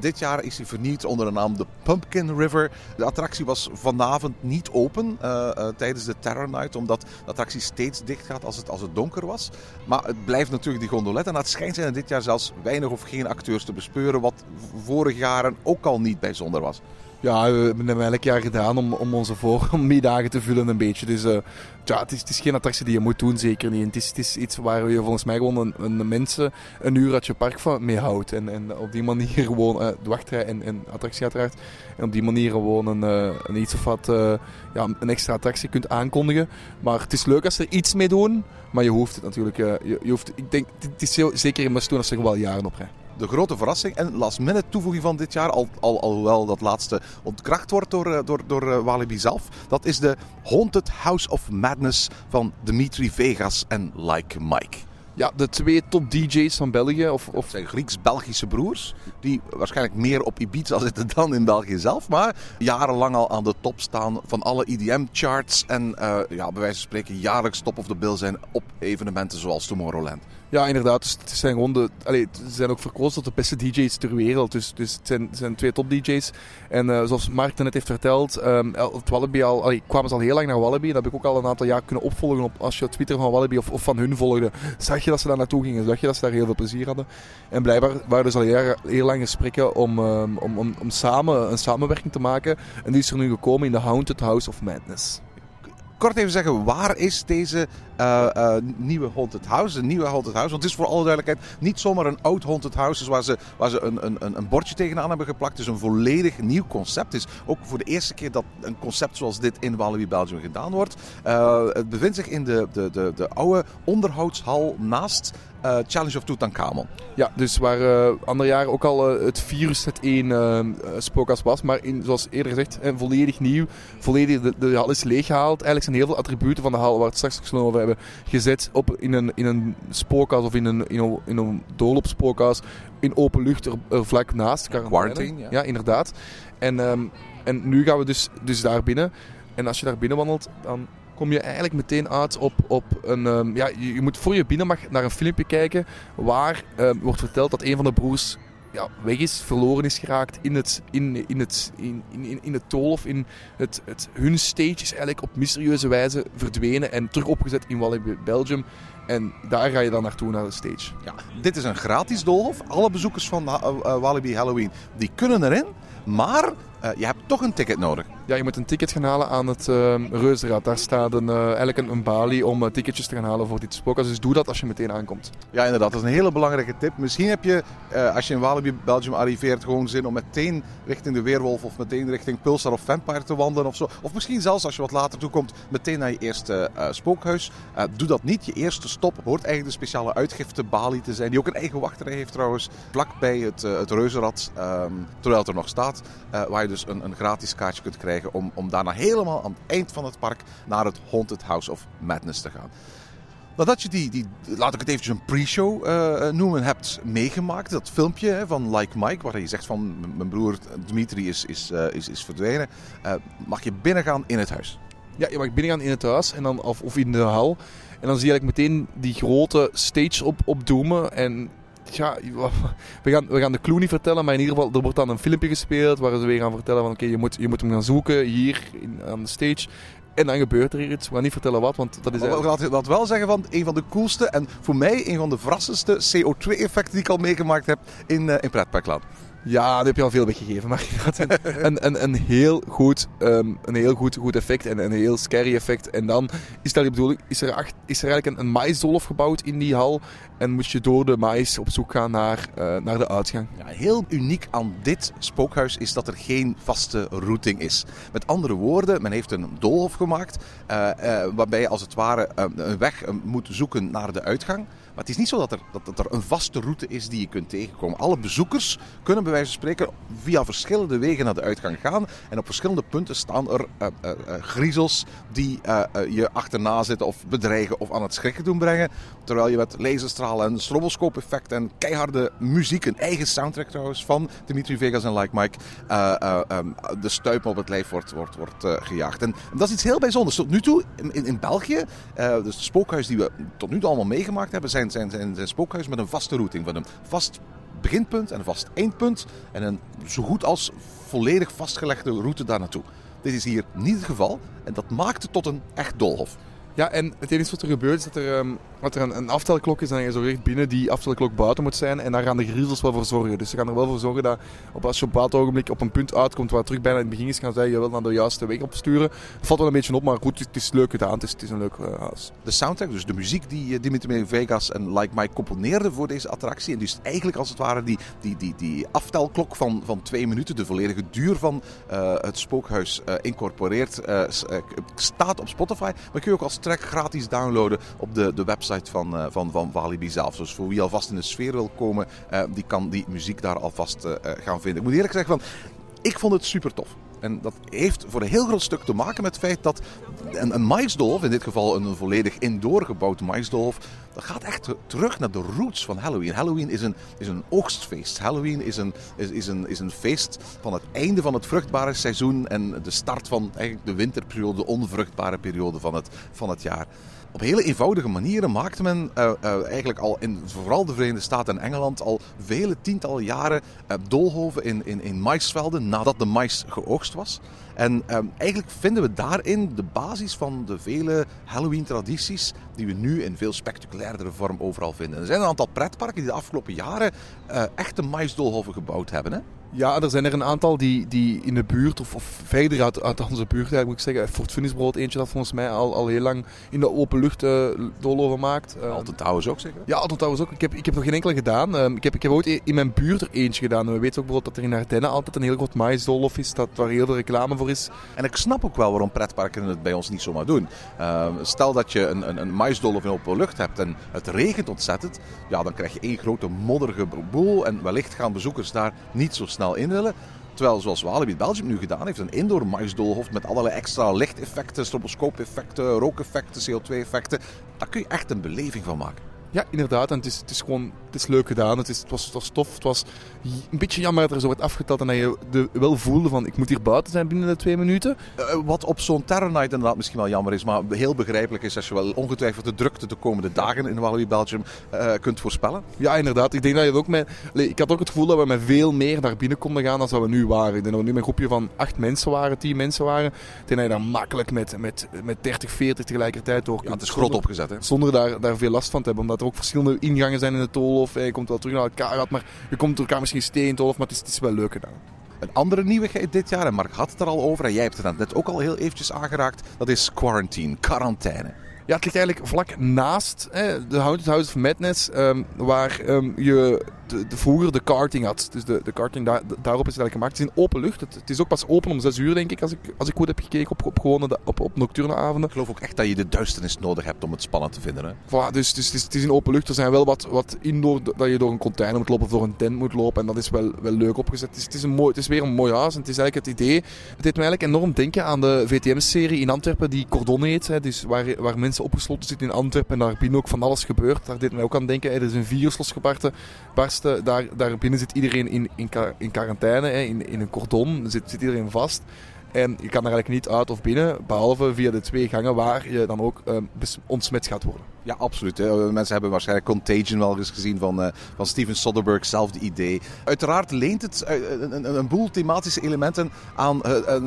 dit jaar is hij vernieuwd onder de naam de Pumpkin River. De attractie was vanavond niet open tijdens de Terror Night, omdat de attractie steeds dicht gaat als het, als het donker was. Was. Maar het blijft natuurlijk die gondolet. En het schijnt zijn er dit jaar zelfs weinig of geen acteurs te bespeuren. Wat vorig jaren ook al niet bijzonder was. Ja, we hebben het elk jaar gedaan om, om onze voormiddagen te vullen een beetje. Dus uh, ja, het is, het is geen attractie die je moet doen, zeker niet. Het is, het is iets waar je volgens mij gewoon een, mensen een uur uit je park van mee houdt. En, en op die manier gewoon uh, de wachtrij en, en attractie uiteraard. En op die manier gewoon een, uh, een iets of wat, ja, een extra attractie kunt aankondigen. Maar het is leuk als ze er iets mee doen. Maar je hoeft het natuurlijk, je, je hoeft, ik denk, het is zeker must doen als er wel jaren op de grote verrassing en last minute toevoeging van dit jaar, al, al, alhoewel dat laatste ontkracht wordt door, door, door Walibi zelf. Dat is de Haunted House of Madness van Dimitri Vegas en Like Mike. Ja, de twee top DJ's van België. Of, of... zijn Grieks-Belgische broers. Die waarschijnlijk meer op Ibiza zitten dan in België zelf. Maar jarenlang al aan de top staan van alle EDM-charts. En uh, ja, bij wijze van spreken jaarlijks top of the bill zijn op evenementen zoals Tomorrowland. Ja, inderdaad. Het zijn gewoon ze zijn ook verkozen tot de beste DJ's ter wereld. Dus, dus het, zijn, zijn twee top DJ's. En uh, zoals Mark net heeft verteld, um, Wallaby al, allee, kwamen ze al heel lang naar Wallaby. Dat heb ik ook al een aantal jaar kunnen opvolgen. Op, als je Twitter van Wallaby of, of van hun volgde, zag je dat ze daar naartoe gingen. Zag je dat ze daar heel veel plezier hadden. En blijkbaar waren dus al heel, heel lang gesprekken om, um, om, om, om samen een samenwerking te maken. En die is er nu gekomen in de Haunted House of Madness kort even zeggen, waar is deze uh, uh, nieuwe Haunted House? De nieuwe Haunted House. Want het is voor alle duidelijkheid niet zomaar een oud Haunted House waar ze, waar ze een, een, een bordje tegenaan hebben geplakt. Het is een volledig nieuw concept. Het is ook voor de eerste keer dat een concept zoals dit in Walibi Belgium gedaan wordt. Uh, het bevindt zich in de, de, de, de oude onderhoudshal naast uh, Challenge of Tutankhamon. Ja, dus waar uh, andere jaren ook al uh, het virus het één spookhuis was. Maar in, zoals eerder gezegd, volledig nieuw. Volledig, de, de hal is leeggehaald. Eigenlijk zijn heel veel attributen van de hal, waar we het straks over hebben, gezet op in een, in een spookhuis of in een, in een, in een doolopspookhuis. In open lucht, er, er vlak naast. Quarantine, ja. ja. inderdaad. En, um, en nu gaan we dus, dus daar binnen. En als je daar binnen wandelt, dan kom je eigenlijk meteen uit op, op een... Um, ja, je, je, moet voor je binnen mag naar een filmpje kijken waar um, wordt verteld dat een van de broers ja, weg is, verloren is geraakt in het, in, in het, in, in, in het tol in het, het, hun stage is eigenlijk op mysterieuze wijze verdwenen en terug opgezet in Walibi Belgium. En daar ga je dan naartoe, naar de stage. Ja, dit is een gratis doolhof. Alle bezoekers van uh, uh, Walibi Halloween die kunnen erin. Maar uh, je hebt toch een ticket nodig. Ja, je moet een ticket gaan halen aan het uh, Reuzenrad. Daar staat een, uh, eigenlijk een, een balie om uh, ticketjes te gaan halen voor dit spookhuis. Dus doe dat als je meteen aankomt. Ja, inderdaad. Dat is een hele belangrijke tip. Misschien heb je, als je in Walibi Belgium arriveert, gewoon zin om meteen richting de Weerwolf of meteen richting Pulsar of Vampire te wandelen of zo. Of misschien zelfs als je wat later toekomt, meteen naar je eerste spookhuis. doe dat niet. Je eerste stop hoort eigenlijk de speciale uitgiftebalie te zijn. Die ook een eigen wachterij heeft trouwens. Vlak bij het, het Reuzenrad, um, terwijl het er nog staat. waar je dus een, een gratis kaartje kunt krijgen om, om daarna helemaal aan het eind van het park naar het Haunted House of Madness te gaan. Nadat je die, die laat ik het eventjes een pre-show uh, noemen, hebt meegemaakt, dat filmpje hè, van Like Mike, waar je zegt van mijn broer Dimitri is, is, uh, is, is verdwenen, mag je binnengaan in het huis. Ja, je mag binnengaan in het huis en dan, of, of in de hal. En dan zie je eigenlijk meteen die grote stage op, opdoemen. En ja, [LAUGHS] we gaan, we gaan de clue niet vertellen, maar in ieder geval, er wordt dan een filmpje gespeeld waar ze weer gaan vertellen van oké, okay, je, moet, je moet hem gaan zoeken hier in, aan de stage. En dan gebeurt er hier iets. We gaan niet vertellen wat, want dat is eigenlijk... Laat laat wel zeggen van een van de coolste en voor mij een van de verrassendste CO2-effecten die ik al meegemaakt heb in, eh in pretparkland. Ja, daar heb je al veel weggegeven. Maar [LAUGHS] een, een, een, een heel, goed, ehm, een heel goed, goed effect en een heel scary effect. En dan is, daar is, er, acht, is er eigenlijk een, een gebouwd in die hal. En moet je door de mais op zoek gaan naar, eh, naar de uitgang. Ja, heel uniek aan dit spookhuis is dat er geen vaste routing is. Met andere woorden, men heeft een doolhof gemaakt eh, eh, waarbij je als het ware een weg moet zoeken naar de uitgang. Maar het is niet zo dat er, dat, er een vaste route is die je kunt tegenkomen. Alle bezoekers kunnen bij wijze van spreken via verschillende wegen naar de uitgang gaan. En op verschillende punten staan er eh, eh, eh, griezels die je achterna zitten of bedreigen of aan het schrikken doen brengen. Terwijl je met laserstralen en stroboscoop-effect en keiharde muziek, een eigen soundtrack trouwens van Dimitri Vegas en Like Mike, eh, eh, ehm, de stuip op het lijf wordt, wordt, gejaagd. En, dat is iets heel bijzonders. Tot nu toe in, in, België, dus het spookhuis die we tot nu toe allemaal meegemaakt hebben, zijn, zijn, zijn, zijn spookhuis met een vaste routing. Met een vast beginpunt en een vast eindpunt en een zo goed als volledig vastgelegde route daar naartoe. Dit is hier niet het geval en dat maakt het tot een echt doolhof. Ja, en het enige wat er gebeurt is dat er, ehm, dat er een, een aftelklok is en je zo recht binnen die aftelklok buiten moet zijn. En daar gaan de griezels wel voor zorgen. Dus ze gaan er wel voor zorgen dat op, als je op een ogenblik op een punt uitkomt waar het terug bijna in het begin is, gaan zij je wel naar de juiste weg opsturen. Het valt wel een beetje op, maar goed, het is leuk gedaan. Het is, het is een leuk huis. De soundtrack, dus de muziek die eh, Dimitri Vegas en Like Mike componeerden voor deze attractie. En dus eigenlijk als het ware die, die, die, die aftelklok van, van twee minuten, de volledige duur van eh, het spookhuis eh, incorporeert, staat op Spotify. Maar kun je ook als gratis downloaden op de, de website van, eh, van, van Walibi zelf. Dus voor wie alvast in de sfeer wil komen, eh, die kan die muziek daar alvast eh, gaan vinden. Ik moet eerlijk zeggen, van, ik vond het super tof. En dat heeft voor een heel groot stuk te maken met het feit dat een, een maïsdolf, in dit geval een volledig indoor gebouwd maïsdolf, dat gaat echt terug naar de roots van Halloween. Halloween is een, is een oogstfeest. Halloween is een, is, is, een, is een feest van het einde van het vruchtbare seizoen en de start van eigenlijk de winterperiode, de onvruchtbare periode van het, van het jaar. Op hele eenvoudige manieren maakte men eh, eh, eigenlijk al in vooral de Verenigde Staten en Engeland al vele tientallen jaren eh, doolhoven in, in, in maisvelden nadat de mais geoogst was. En eh, eigenlijk vinden we daarin de basis van de vele Halloween-tradities die we nu in veel spectaculairdere vorm overal vinden. Er zijn een aantal pretparken die de afgelopen jaren eh, echte maisdoolhoven gebouwd hebben. Hè? Ja, er zijn er een aantal die, die in de buurt, of, of verder uit, uit onze buurt, eigenlijk, moet ik zeggen. Fort Funnis bijvoorbeeld, eentje dat volgens mij al, al heel lang in de open lucht eh doolhoven maakt. Eh, Alton Towers ook zeker? Ja, Alton Towers ook. Ik heb, ik heb nog geen enkele gedaan. Ehm, ik, heb, ik heb ooit in mijn buurt er eentje gedaan. En we weten ook bijvoorbeeld dat er in Ardennen altijd een heel groot maïsdolhof is, dat, waar heel veel reclame is. En ik snap ook wel waarom pretparken het bij ons niet zomaar doen. Ehm, stel dat je een, een, een maisdolhof in open lucht hebt en het regent ontzettend. Ja, dan krijg je één grote modderige boel. En wellicht gaan bezoekers daar niet zo snel in willen. Terwijl, zoals Walibi Belgium nu gedaan heeft, een indoor maisdolhof met allerlei extra lichteffecten, stroboscoop-effecten, rookeffecten, CO2-effecten. Daar kun je echt een beleving van maken. Ja, inderdaad. En het is, het is gewoon het is leuk gedaan. Het, is, het, was, het was tof. Het was een beetje jammer dat er zo werd afgeteld en dat je de, wel voelde van ik moet hier buiten zijn binnen de twee minuten. Eh, wat op zo'n Terror Night inderdaad misschien wel jammer is, maar heel begrijpelijk is als je wel ongetwijfeld de drukte de komende dagen in Walibi Belgium eh, kunt voorspellen. Ja, inderdaad. Ik denk dat je ook met... Ik had ook het gevoel dat we met veel meer naar binnen konden gaan dan dat we nu waren. Ik denk dat we nu met een groepje van acht mensen waren, tien mensen waren. Ik denk dat je daar makkelijk met, met, met 30, 40 tegelijkertijd door Ja, kunt. het is grot opgezet. Hè? Zonder daar, daar veel last van te hebben. Omdat er ook verschillende ingangen zijn in de tolhof. Je komt wel terug naar elkaar maar je komt elkaar misschien steen in tolhof. Maar het is, het is wel leuk gedaan. Een andere nieuwigheid dit jaar, en Mark had het er al over, en jij hebt het net ook al heel eventjes aangeraakt, dat is quarantine, quarantaine. Ja, het ligt eigenlijk vlak naast de Haunted House of Madness, ehm, waar ehm, je de, de, vroeger de karting had. Dus de, de karting, daar, daarop is eigenlijk gemaakt. Het is in open lucht. Het, het is ook pas open om 6 uur, denk ik, als ik, als ik goed heb gekeken op, op, gewone, op, op nocturne avonden. Ik geloof ook echt dat je de duisternis nodig hebt om het spannend te vinden. Hè? Voilà, dus, dus het, is, het is in open lucht. Er zijn wel wat, wat indoor, dat je door een container moet lopen of door een tent moet lopen. En dat is wel, wel leuk opgezet. Het is, het, is een mooi, het is weer een mooi huis. En het is eigenlijk het idee. Het deed me eigenlijk enorm denken aan de VTM-serie in Antwerpen, die Cordon heet. Hè, dus waar, waar mensen opgesloten zitten in Antwerpen en daar binnen ook van alles gebeurt. Daar deed mij ook aan denken. Hè, er is een virus losgebarsten. Barsten. Daar, zit iedereen in, in, in quarantaine, hè, in, in een cordon. Er zit, zit iedereen vast. En je kan daar eigenlijk niet uit of binnen, behalve via de twee gangen waar je dan ook uh, ontsmet gaat worden. Ja, absoluut. Hè. Mensen hebben waarschijnlijk Contagion wel eens gezien van, uh, van Steven Soderbergh, hetzelfde idee. Uiteraard leent het uh, een, een, boel thematische elementen aan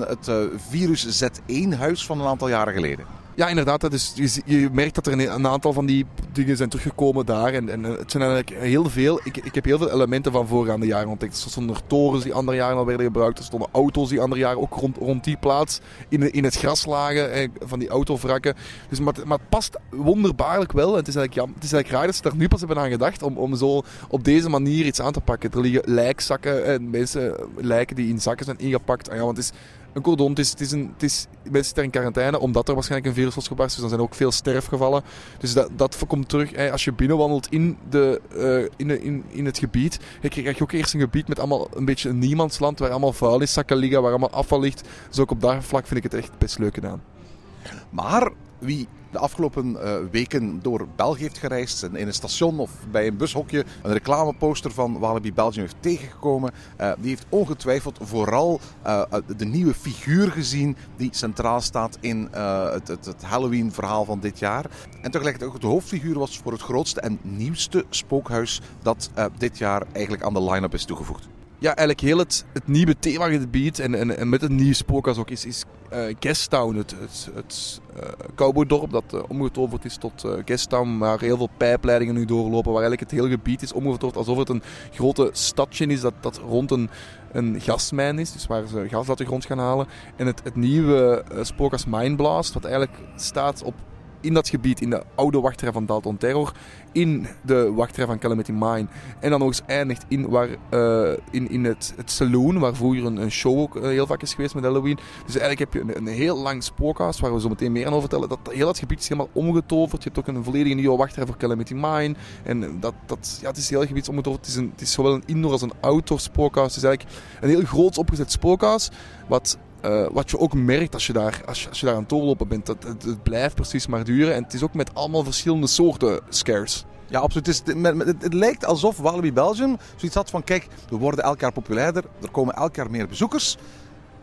het virus Z1-huis van een aantal jaren geleden. Ja, inderdaad. Dat is, je, je, merkt dat er een, aantal van die dingen zijn teruggekomen daar. En, en het zijn eigenlijk heel veel. Ik, ik heb heel veel elementen van voorgaande jaren ontdekt. Er stonden torens die andere jaren al werden gebruikt. Er stonden auto's die andere jaren ook rond, rond die plaats in, in het gras lagen. Eh, van die autovrakken. Dus, maar, maar het past wonderbaarlijk wel. het is eigenlijk, het is eigenlijk raar dat ze daar nu pas hebben aan gedacht. Om, om zo op deze manier iets aan te pakken. Er liggen lijkzakken en mensen lijken die in zakken zijn ingepakt. Ah ja, want is een cordon. Het is, het is een, het is, mensen zitten in quarantaine omdat er waarschijnlijk een virus was gebarsten. Dus dan zijn er ook veel sterfgevallen. Dus dat, dat komt terug. als je binnenwandelt in, de, uh, in, de, in, het gebied, je krijg je ook eerst een gebied met allemaal een beetje een niemandsland. Waar allemaal vuilniszakken liggen, waar allemaal afval ligt. Dus ook op dat vlak vind ik het echt best leuk gedaan. Maar wie de afgelopen uh, weken door België heeft gereisd en in een station of bij een bushokje een reclameposter van Walibi Belgium heeft tegengekomen, uh, die heeft ongetwijfeld vooral uh, de nieuwe figuur gezien die centraal staat in het, het, het Halloween-verhaal van dit jaar. En tegelijkertijd ook de hoofdfiguur was voor het grootste en nieuwste spookhuis dat dit jaar eigenlijk aan de line-up is toegevoegd ja, eigenlijk heel het, het nieuwe themagebied en, en, en met het nieuwe spookhuis ook is, is uh, Guesttown, het, het, het uh, cowboydorp dat uh, omgetoverd is tot Guesttown, waar heel veel pijpleidingen nu doorlopen, waar eigenlijk het hele gebied is omgetoverd alsof het een grote stadje is dat, dat rond een, een gasmijn is, dus waar ze gas uit de grond gaan halen. En het, het nieuwe spookhuis Mindblast, wat eigenlijk staat op in dat gebied, in de oude wachtrij van Dalton Terror, in de wachtrij van Calamity Mine. En dan nog eens eindigt in, waar, uh, in, in het, het saloon, waar vroeger een, show ook uh, heel vaak is geweest met Halloween. Dus eigenlijk heb je een, een heel lang spookhuis, waar we zo meteen meer aan over vertellen. Dat, heel dat gebied is helemaal omgetoverd. Je hebt ook een volledige nieuwe wachtrij voor Calamity Mine. En dat, dat, ja, het is heel gebied omgetoverd. Het is, een, het is zowel een indoor als een outdoor spookhuis. Het is eigenlijk een heel groot opgezet spookhuis, wat uh, wat je ook merkt als je daar, als je, daar aan het doorlopen bent, dat het, blijft precies maar duren. En het is ook met allemaal verschillende soorten scares. Ja, absoluut. Het, is, het, lijkt alsof Walibi Belgium zoiets had van: kijk, we worden elk jaar populairder, er komen elk jaar meer bezoekers.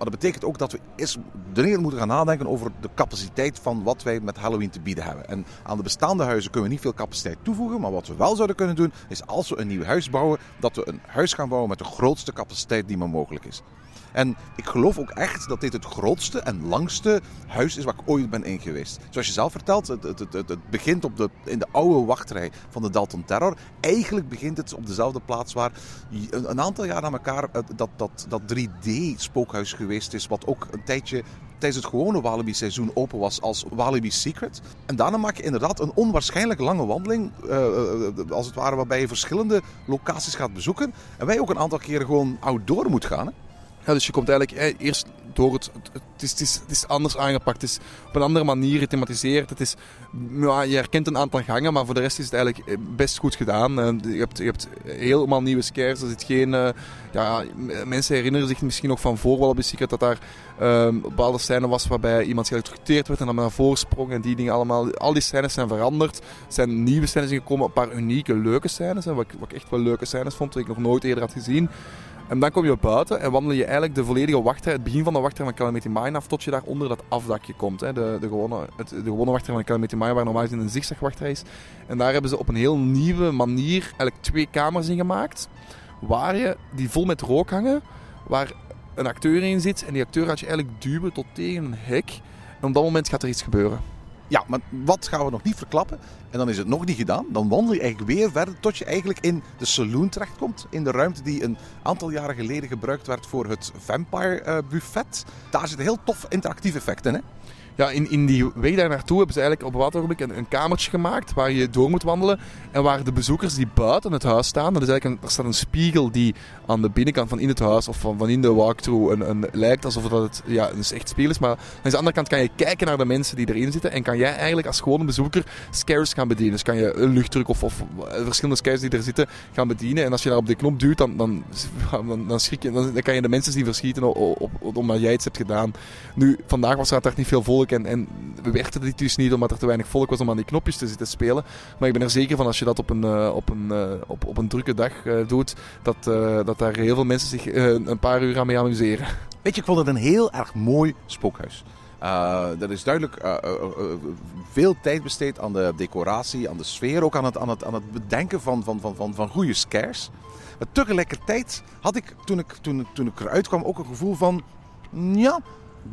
Maar dat betekent ook dat we eerst de moeten gaan nadenken over de capaciteit van wat wij met Halloween te bieden hebben. En aan de bestaande huizen kunnen we niet veel capaciteit toevoegen. Maar wat we wel zouden kunnen doen, is als we een nieuw huis bouwen, dat we een huis gaan bouwen met de grootste capaciteit die maar mogelijk is. En ik geloof ook echt dat dit het grootste en langste huis is waar ik ooit ben in geweest. Zoals je zelf vertelt, het, het, het, het begint op de, in de oude wachtrij van de Dalton Terror. Eigenlijk begint het op dezelfde plaats waar een, aantal jaar na elkaar dat, dat, dat 3D-spookhuis geweest is. Wat ook een tijdje tijdens het gewone Walibi-seizoen open was als Walibi Secret. En daarna maak je inderdaad een onwaarschijnlijk lange wandeling, uh, als het ware, waarbij je verschillende locaties gaat bezoeken. En wij ook een aantal keren gewoon outdoor moet gaan. Ja, dus je komt eigenlijk eerst door het. Het, is, het, is, het is anders aangepakt. Het is op een andere manier gethematiseerd. Het is, ja, je herkent een aantal gangen, maar voor de rest is het eigenlijk eh, best goed gedaan. Eh, je hebt, je hebt helemaal nieuwe scares. Er zit geen. Uh, ja, mensen herinneren zich misschien nog van voor Wallaby Secret dat daar um, bepaalde scène was waarbij iemand geëlectrocuteerd werd en dan naar voren sprong en die dingen allemaal. Al die scènes zijn veranderd. Er zijn nieuwe scènes gekomen, een paar unieke, leuke scènes. Wat, wat ik echt wel leuke scènes vond, die ik nog nooit eerder had gezien. En dan kom je buiten en wandel je eigenlijk de volledige wachtrij, het begin van de wachtrij van Calamity Mine af, tot je daar onder dat afdakje komt. Hè. De, de, gewone, het, de gewone wachtrij van Calamity Mine, waar normaal gezien een zigzagwachtrij is. En daar hebben ze op een heel nieuwe manier eigenlijk twee kamers in gemaakt, waar je, die vol met rook hangen, waar een acteur in zit. En die acteur gaat je eigenlijk duwen tot tegen een hek. En op dat moment gaat er iets gebeuren. Ja, maar wat gaan we nog niet verklappen? En dan is het nog niet gedaan. Dan wandel je eigenlijk weer verder tot je eigenlijk in de saloon terechtkomt. In de ruimte die een aantal jaren geleden gebruikt werd voor het Vampire uh, Buffet. Daar zitten heel tof interactief effecten in. Hè? Ja, in, in die weg daar naartoe hebben ze eigenlijk op bepaald ogenblik een, een kamertje gemaakt waar je door moet wandelen. En waar de bezoekers die buiten het huis staan, dat is eigenlijk er staat een spiegel die aan de binnenkant van in het huis of van, van in de walkthrough een, een, lijkt alsof dat het ja, een echt spiegel is. Maar aan de andere kant kan je kijken naar de mensen die erin zitten en kan jij eigenlijk als gewone bezoeker scares gaan bedienen. Dus kan je een luchtdruk of, of verschillende scares die er zitten gaan bedienen. En als je daar op die knop duwt, dan, dan, [LAUGHS] dan, dan je, dan, dan kan je de mensen zien verschieten op, omdat jij iets hebt gedaan. Nu, vandaag was er daar niet veel en, en we werkten dit dus niet omdat er te weinig volk was om aan die knopjes te zitten spelen. Maar ik ben er zeker van als je dat op een, uh, op een, uh, op, op een drukke dag uh, doet, dat, dat daar heel veel mensen zich een paar uur aan mee amuseren. Weet je, ik vond het een heel erg mooi spookhuis. Uh, er is duidelijk veel tijd besteed aan de decoratie, aan de sfeer, ook aan het, aan het, aan het bedenken van, van, van, van, van goede scares. Maar tegelijkertijd had ik toen, ik, toen, toen ik eruit kwam ook een gevoel van, ja,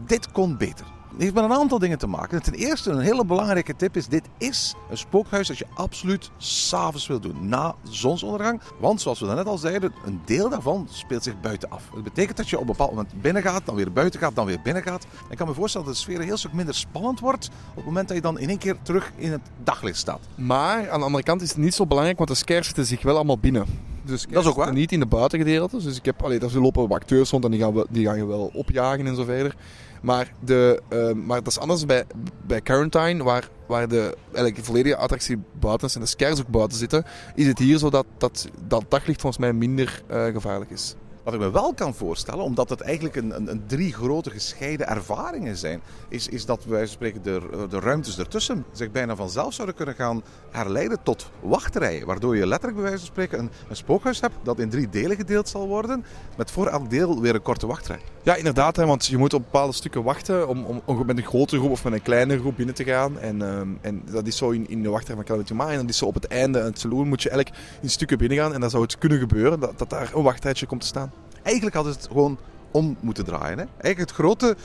dit kon beter. Het heeft met een aantal dingen te maken. Ten eerste, een hele belangrijke tip is: dit is een spookhuis dat je absoluut s'avonds wil doen, na zonsondergang. Want zoals we net al zeiden, een deel daarvan speelt zich buiten af. Dat betekent dat je op een bepaald moment binnen gaat, dan weer buiten gaat, dan weer binnen gaat. Ik kan me voorstellen dat de sfeer een heel stuk minder spannend wordt op het moment dat je dan in één keer terug in het daglicht staat. Maar aan de andere kant is het niet zo belangrijk, want de scares zitten zich wel allemaal binnen. Dus dat is ook waar. Niet in de buitengedeeltes. Dus ik heb, allee, daar lopen acteurs rond en die gaan, we, die gaan je wel opjagen en zo verder. Maar, de, uh, maar dat is anders bij, bij Quarantine, waar, waar de eigenlijk volledige attractie buiten is en de scares ook buiten zitten. Is het hier zo dat dat, dat daglicht volgens mij minder uh, gevaarlijk is. Wat ik me wel kan voorstellen, omdat het eigenlijk een, een, een drie grote gescheiden ervaringen zijn, is, is dat wij spreken de, de ruimtes ertussen zich bijna vanzelf zouden kunnen gaan herleiden tot wachtrijen. Waardoor je letterlijk bij wijze van spreken een, een spookhuis hebt dat in drie delen gedeeld zal worden, met voor elk deel weer een korte wachtrij. Ja, inderdaad, hè, want je moet op bepaalde stukken wachten om, om, met een grotere groep of met een kleine groep binnen te gaan. En, um, en dat is zo in, in de wachtrij van Calamity En dat is zo op het einde, het saloon, moet je eigenlijk in stukken binnen gaan. En dan zou het kunnen gebeuren dat, dat daar een wachttijdje komt te staan. Eigenlijk had het gewoon om moeten draaien. Hè? Eigenlijk het grote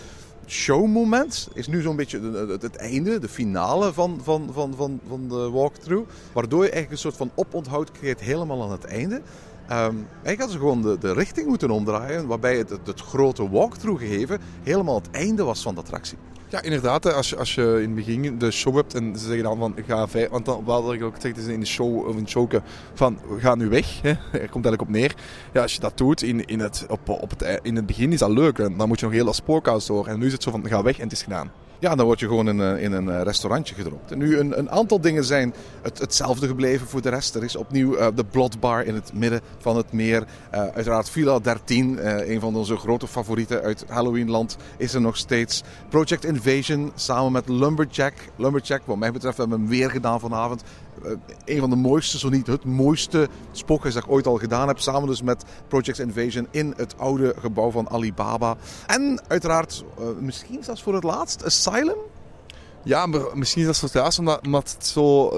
showmoment is nu zo'n beetje het, einde, de finale van, van, van, van, van de walkthrough. Waardoor je eigenlijk een soort van oponthoud creëert helemaal aan het einde. Um, eigenlijk hadden ze gewoon de, de richting moeten omdraaien, waarbij het, het, het grote walkthrough gegeven helemaal het einde was van de attractie. Ja, inderdaad. Als als je in het begin de show hebt en ze zeggen dan van ga vijf, want dan wat ik ook gezegd is in de show of in choken van ga nu weg. Hè. Er komt eigenlijk op neer. Ja, als je dat doet in, in, het, op, op het, in het begin is dat leuk. Dan moet je nog heel dat spookhuis door. En nu is het zo van ga weg en het is gedaan. Ja, dan word je gewoon in, in een restaurantje gedropt. En nu, een, een aantal dingen zijn het, hetzelfde gebleven voor de rest. Er is opnieuw uh, de Blotbar in het midden van het meer. Uiteraard Villa 13, uh, een van onze grote favorieten uit Halloweenland, is er nog steeds. Project Invasion samen met Lumberjack. Lumberjack, wat mij betreft, hebben we hem weer gedaan vanavond. Een van de mooiste, zo niet het mooiste spookhuis dat ik ooit al gedaan heb. Samen dus met Project Invasion in het oude gebouw van Alibaba. En uiteraard, misschien zelfs voor het laatst, Asylum. Ja, maar misschien is dat zo thuis, omdat, omdat het zo...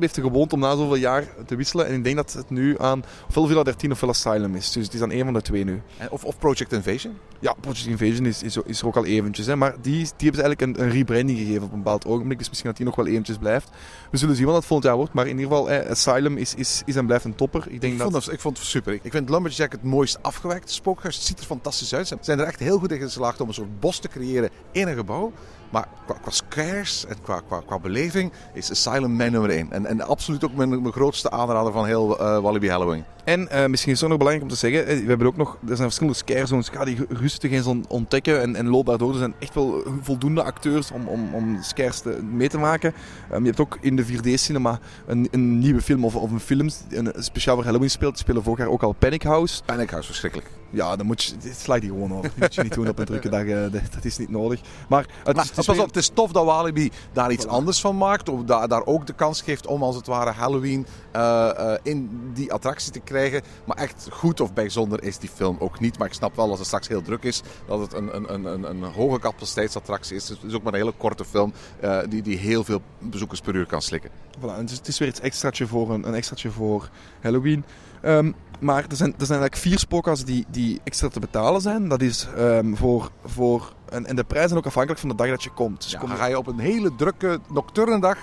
Heeft er gewoond om na zoveel jaar te wisselen. En ik denk dat het nu aan ofwel Villa 13 ofwel Asylum is. Dus het is aan een van de twee nu. Of, of Project Invasion? Ja, Project Invasion is, is, is er ook al eventjes. Hè. Maar die, die hebben ze eigenlijk een, een rebranding gegeven op een bepaald ogenblik. Dus misschien dat die nog wel eventjes blijft. We zullen zien wat dat volgend jaar wordt. Maar in ieder geval, eh, Asylum is, is, is en blijft een topper. Ik, denk ik, dat... vond het, ik vond het super. Ik vind Lumberjack het mooist afgewerkt spookhuis. Het ziet er fantastisch uit. Ze zijn er echt heel goed in geslaagd om een soort bos te creëren in een gebouw. Maar qua, qua scares en qua, qua, qua beleving is Asylum mijn nummer 1. En, en absoluut ook mijn, mijn grootste aanrader van heel uh, Walibi Halloween. En uh, misschien is het ook nog belangrijk om te zeggen, we hebben ook nog, er zijn verschillende scare zones. Ga die rustig eens ontdekken en, en loop daardoor. Er zijn echt wel voldoende acteurs om, om, om scares te, mee te maken. Um, je hebt ook in de 4D-cinema een, een nieuwe film of, of een film een, speciaal voor Halloween speelt. Die spelen vorig jaar ook al Panic House. Panic House, verschrikkelijk. Ja, dan moet je, dit slaat die gewoon over. Dat moet je niet doen op een drukke dag. Uh, dat, is niet nodig. Maar, het, maar, het, is, pas op, het is tof dat Walibi daar iets anders van maakt. Of daar, daar ook de kans geeft om als het ware Halloween uh, uh, in die attractie te krijgen. Maar echt goed of bijzonder is die film ook niet. Maar ik snap wel als het straks heel druk is, dat het een, een, een, een hoge capaciteitsattractie is. Het is ook maar een hele korte film uh, die, die heel veel bezoekers per uur kan slikken. Voilà, en het is weer iets extraatje voor, een, een extraatje voor Halloween. Um, maar er zijn, er zijn eigenlijk vier spookhuizen die, die extra te betalen zijn. Dat is um, voor, voor en, en de prijzen zijn ook afhankelijk van de dag dat je komt. Dus ja, kom je... ga je op een hele drukke nocturne dag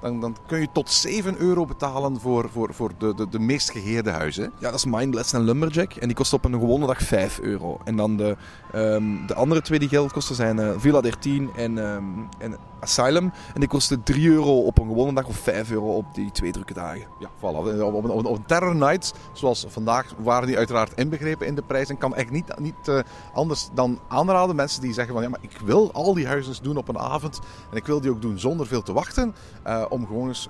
dan, dan, kun je tot 7 euro betalen voor, voor, voor de, de, de meest geheerde huizen. Ja, dat is Mindless en Lumberjack. En die kost op een gewone dag 5 euro. En dan de, um, de andere twee die geld kosten zijn uh, Villa 13 en, um, en Asylum. En die kosten 3 euro op een gewone dag of 5 euro op die twee drukke dagen. Ja, voilà. Op, op, op, op een Terror Night, zoals vandaag, waren die uiteraard inbegrepen in de prijs. En kan echt niet, niet uh, anders dan aanraden. Mensen die zeggen van ja, maar ik wil al die huizen doen op een avond. En ik wil die ook doen zonder veel te wachten. Uh, om gewoon eens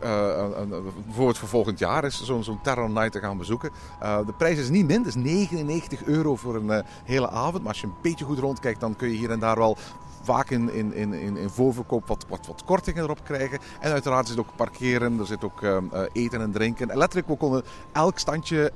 bijvoorbeeld voor volgend jaar eens zo'n zo Terror Night te gaan bezoeken. De prijs is niet min, het is 99 euro voor een hele avond. Maar als je een beetje goed rondkijkt, dan kun je hier en daar wel vaak in, in, in, in voorverkoop wat, wat, wat kortingen erop krijgen. En uiteraard zit ook parkeren, er zit ook eten en drinken. En letterlijk, we konden elk standje,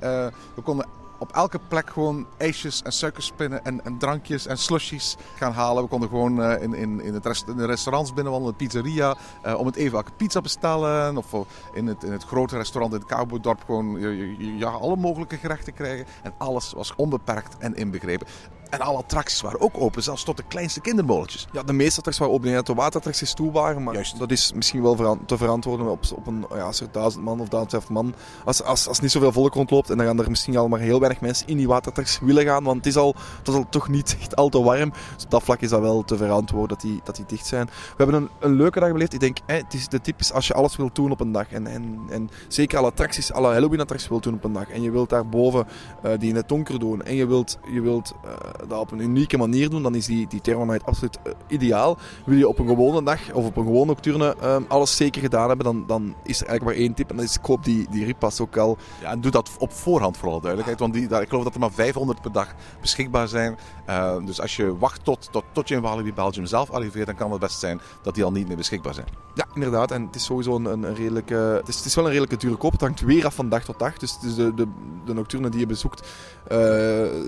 we konden op elke plek gewoon ijsjes en suikerspinnen en, drankjes en slushies gaan halen. We konden gewoon uh, in, in, in, het rest, in de restaurants binnenwandelen, de pizzeria, om het even pizza bestellen. Of in het, in het grote restaurant in het Cowboydorp gewoon ja, alle mogelijke gerechten krijgen. En alles was onbeperkt en inbegrepen. En alle attracties waren ook open, zelfs tot de kleinste kindermolletjes. Ja, de meeste attracties waren open. dat de waterattracties toe waren, maar Juist. dat is misschien wel te verantwoorden op, op een, ja, als er duizend man of duizend man, als, als, als niet zoveel volk rondloopt en dan gaan er misschien al maar heel weinig mensen in die waterattracties willen gaan, want het is al, het is al toch niet echt al te warm. Dus op dat vlak is dat wel te verantwoorden dat die, dat die dicht zijn. We hebben een, een leuke dag beleefd. Ik denk, hè, het is de tip is als je alles wilt doen op een dag en, en, en zeker alle attracties, alle Halloween attracties wilt doen op een dag en je wilt daarboven uh, die in het donker doen en je wilt, je wilt uh, dat op een unieke manier doen, dan is die, die absoluut uh, ideaal. Wil je op een gewone dag of op een gewone nocturne um, alles zeker gedaan hebben, dan, dan is er eigenlijk maar één tip en dat is koop die, die ripas ook al. Ja, en doe dat op voorhand voor alle duidelijkheid, want die, ik geloof dat er maar 500 per dag beschikbaar zijn. Uh, dus als je wacht tot, tot, tot je in Walibi Belgium zelf arriveert, dan kan het best zijn dat die al niet meer beschikbaar zijn. Ja, inderdaad. En het is sowieso een, een redelijke... Het is, het is wel een redelijke dure koop. Het hangt weer af van dag tot dag. Dus, dus de, de, de nocturne die je bezoekt uh,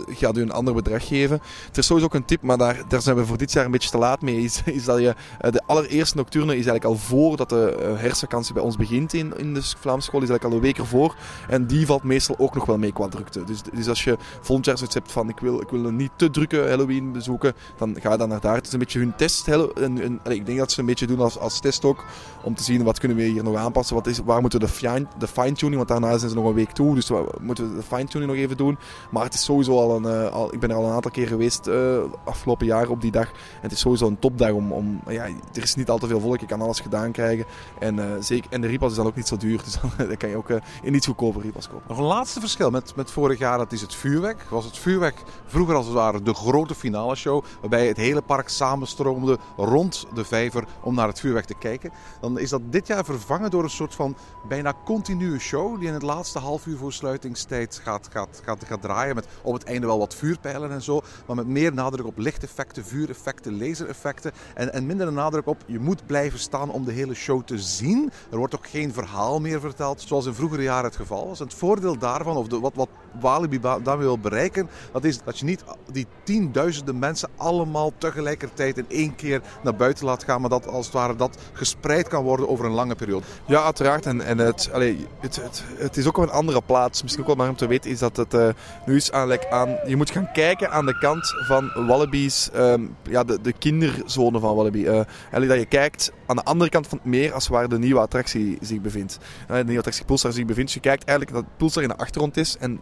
gaat u een ander bedrag geven. Er is sowieso ook een tip, maar daar, daar zijn we voor dit jaar een beetje te laat mee. Is, is dat je uh, de allereerste nocturne is eigenlijk al voordat de uh, herfstvakantie bij ons begint in, in de Vlaamse school. Is eigenlijk al een week ervoor. En die valt meestal ook nog wel mee qua drukte. Dus, dus als je volgend jaar zoiets hebt van ik wil, ik wil een niet te drukke Halloween bezoeken, dan ga je dan naar daar. Het is een beetje hun test. Ik denk dat ze een beetje doen als, als test ook. Om te zien wat kunnen we hier nog aanpassen. Wat is, waar moeten we de, fine, de fine-tuning, want daarna zijn ze nog een week toe. Dus we moeten we de fine-tuning nog even doen. Maar het is sowieso al een, uh, al, ik ben er al een aantal keer geweest uh, afgelopen jaar op die dag. En het is sowieso een topdag om, om ja, er is niet al te veel volk. Je kan alles gedaan krijgen. En, uh, zeker, en de ripas is dan ook niet zo duur. [LAUGHS] Dus dan kan je ook in iets goedkoper ripas kopen. Nog een laatste verschil met, met vorig jaar. Dat is het vuurwerk. Was het vuurwerk vroeger als het ware de grote finale show. Waarbij het hele park samenstroomde rond de vijver om naar het vuurwerk te kijken. Dan is dat dit jaar vervangen door een soort van bijna continue show. Die in het laatste half uur voor sluitingstijd gaat, gaat, gaat, gaat draaien. Met op het einde wel wat vuurpijlen en zo. Maar met meer nadruk op lichteffecten, vuureffecten, lasereffecten. En, en minder nadruk op je moet blijven staan om de hele show te zien. Er wordt ook geen verhaal meer verteld zoals in vroegere jaren het geval was. Het voordeel daarvan, of de, wat, wat Walibi daarmee wil bereiken, dat is dat je niet die tienduizenden mensen allemaal tegelijkertijd in één keer naar buiten laat gaan. Maar dat als het ware dat gespreid kan worden over een lange periode. Ja, uiteraard. En, en het, allee, het, het, het is ook op een andere plaats. Misschien ook wel maar om te weten is dat het uh, nu is aan, aan... Je moet gaan kijken aan de kant van Wallabies, um, ja, de, de kinderzone van Wallaby. Uh, dat je kijkt aan de andere kant van het meer als waar de nieuwe attractie zich bevindt. Uh, de nieuwe attractie Pulsar zich bevindt. Je kijkt eigenlijk dat Pulsar in de achtergrond is en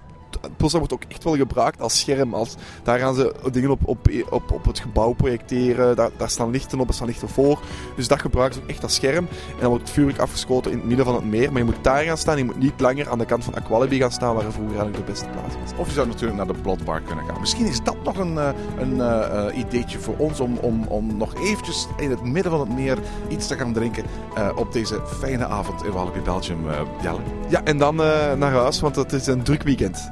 Pulsar wordt ook echt wel gebruikt als scherm. Als, daar gaan ze dingen op, op, op, op het gebouw projecteren. Daar, daar staan lichten op, er staan lichten voor. Dus dat gebruiken ze ook echt als scherm. En dan wordt het vuurwerk afgeschoten in het midden van het meer. Maar je moet daar gaan staan. Je moet niet langer aan de kant van Aqualibi gaan staan, waar er vroeger eigenlijk de beste plaats was. Of je zou natuurlijk naar de Bloodbar kunnen gaan. Misschien is dat nog een, een uh, ideetje voor ons om, om, om nog eventjes in het midden van het meer iets te gaan drinken uh, op deze fijne avond in Walibi Belgium, uh. Ja, en dan naar huis, want het is een druk weekend.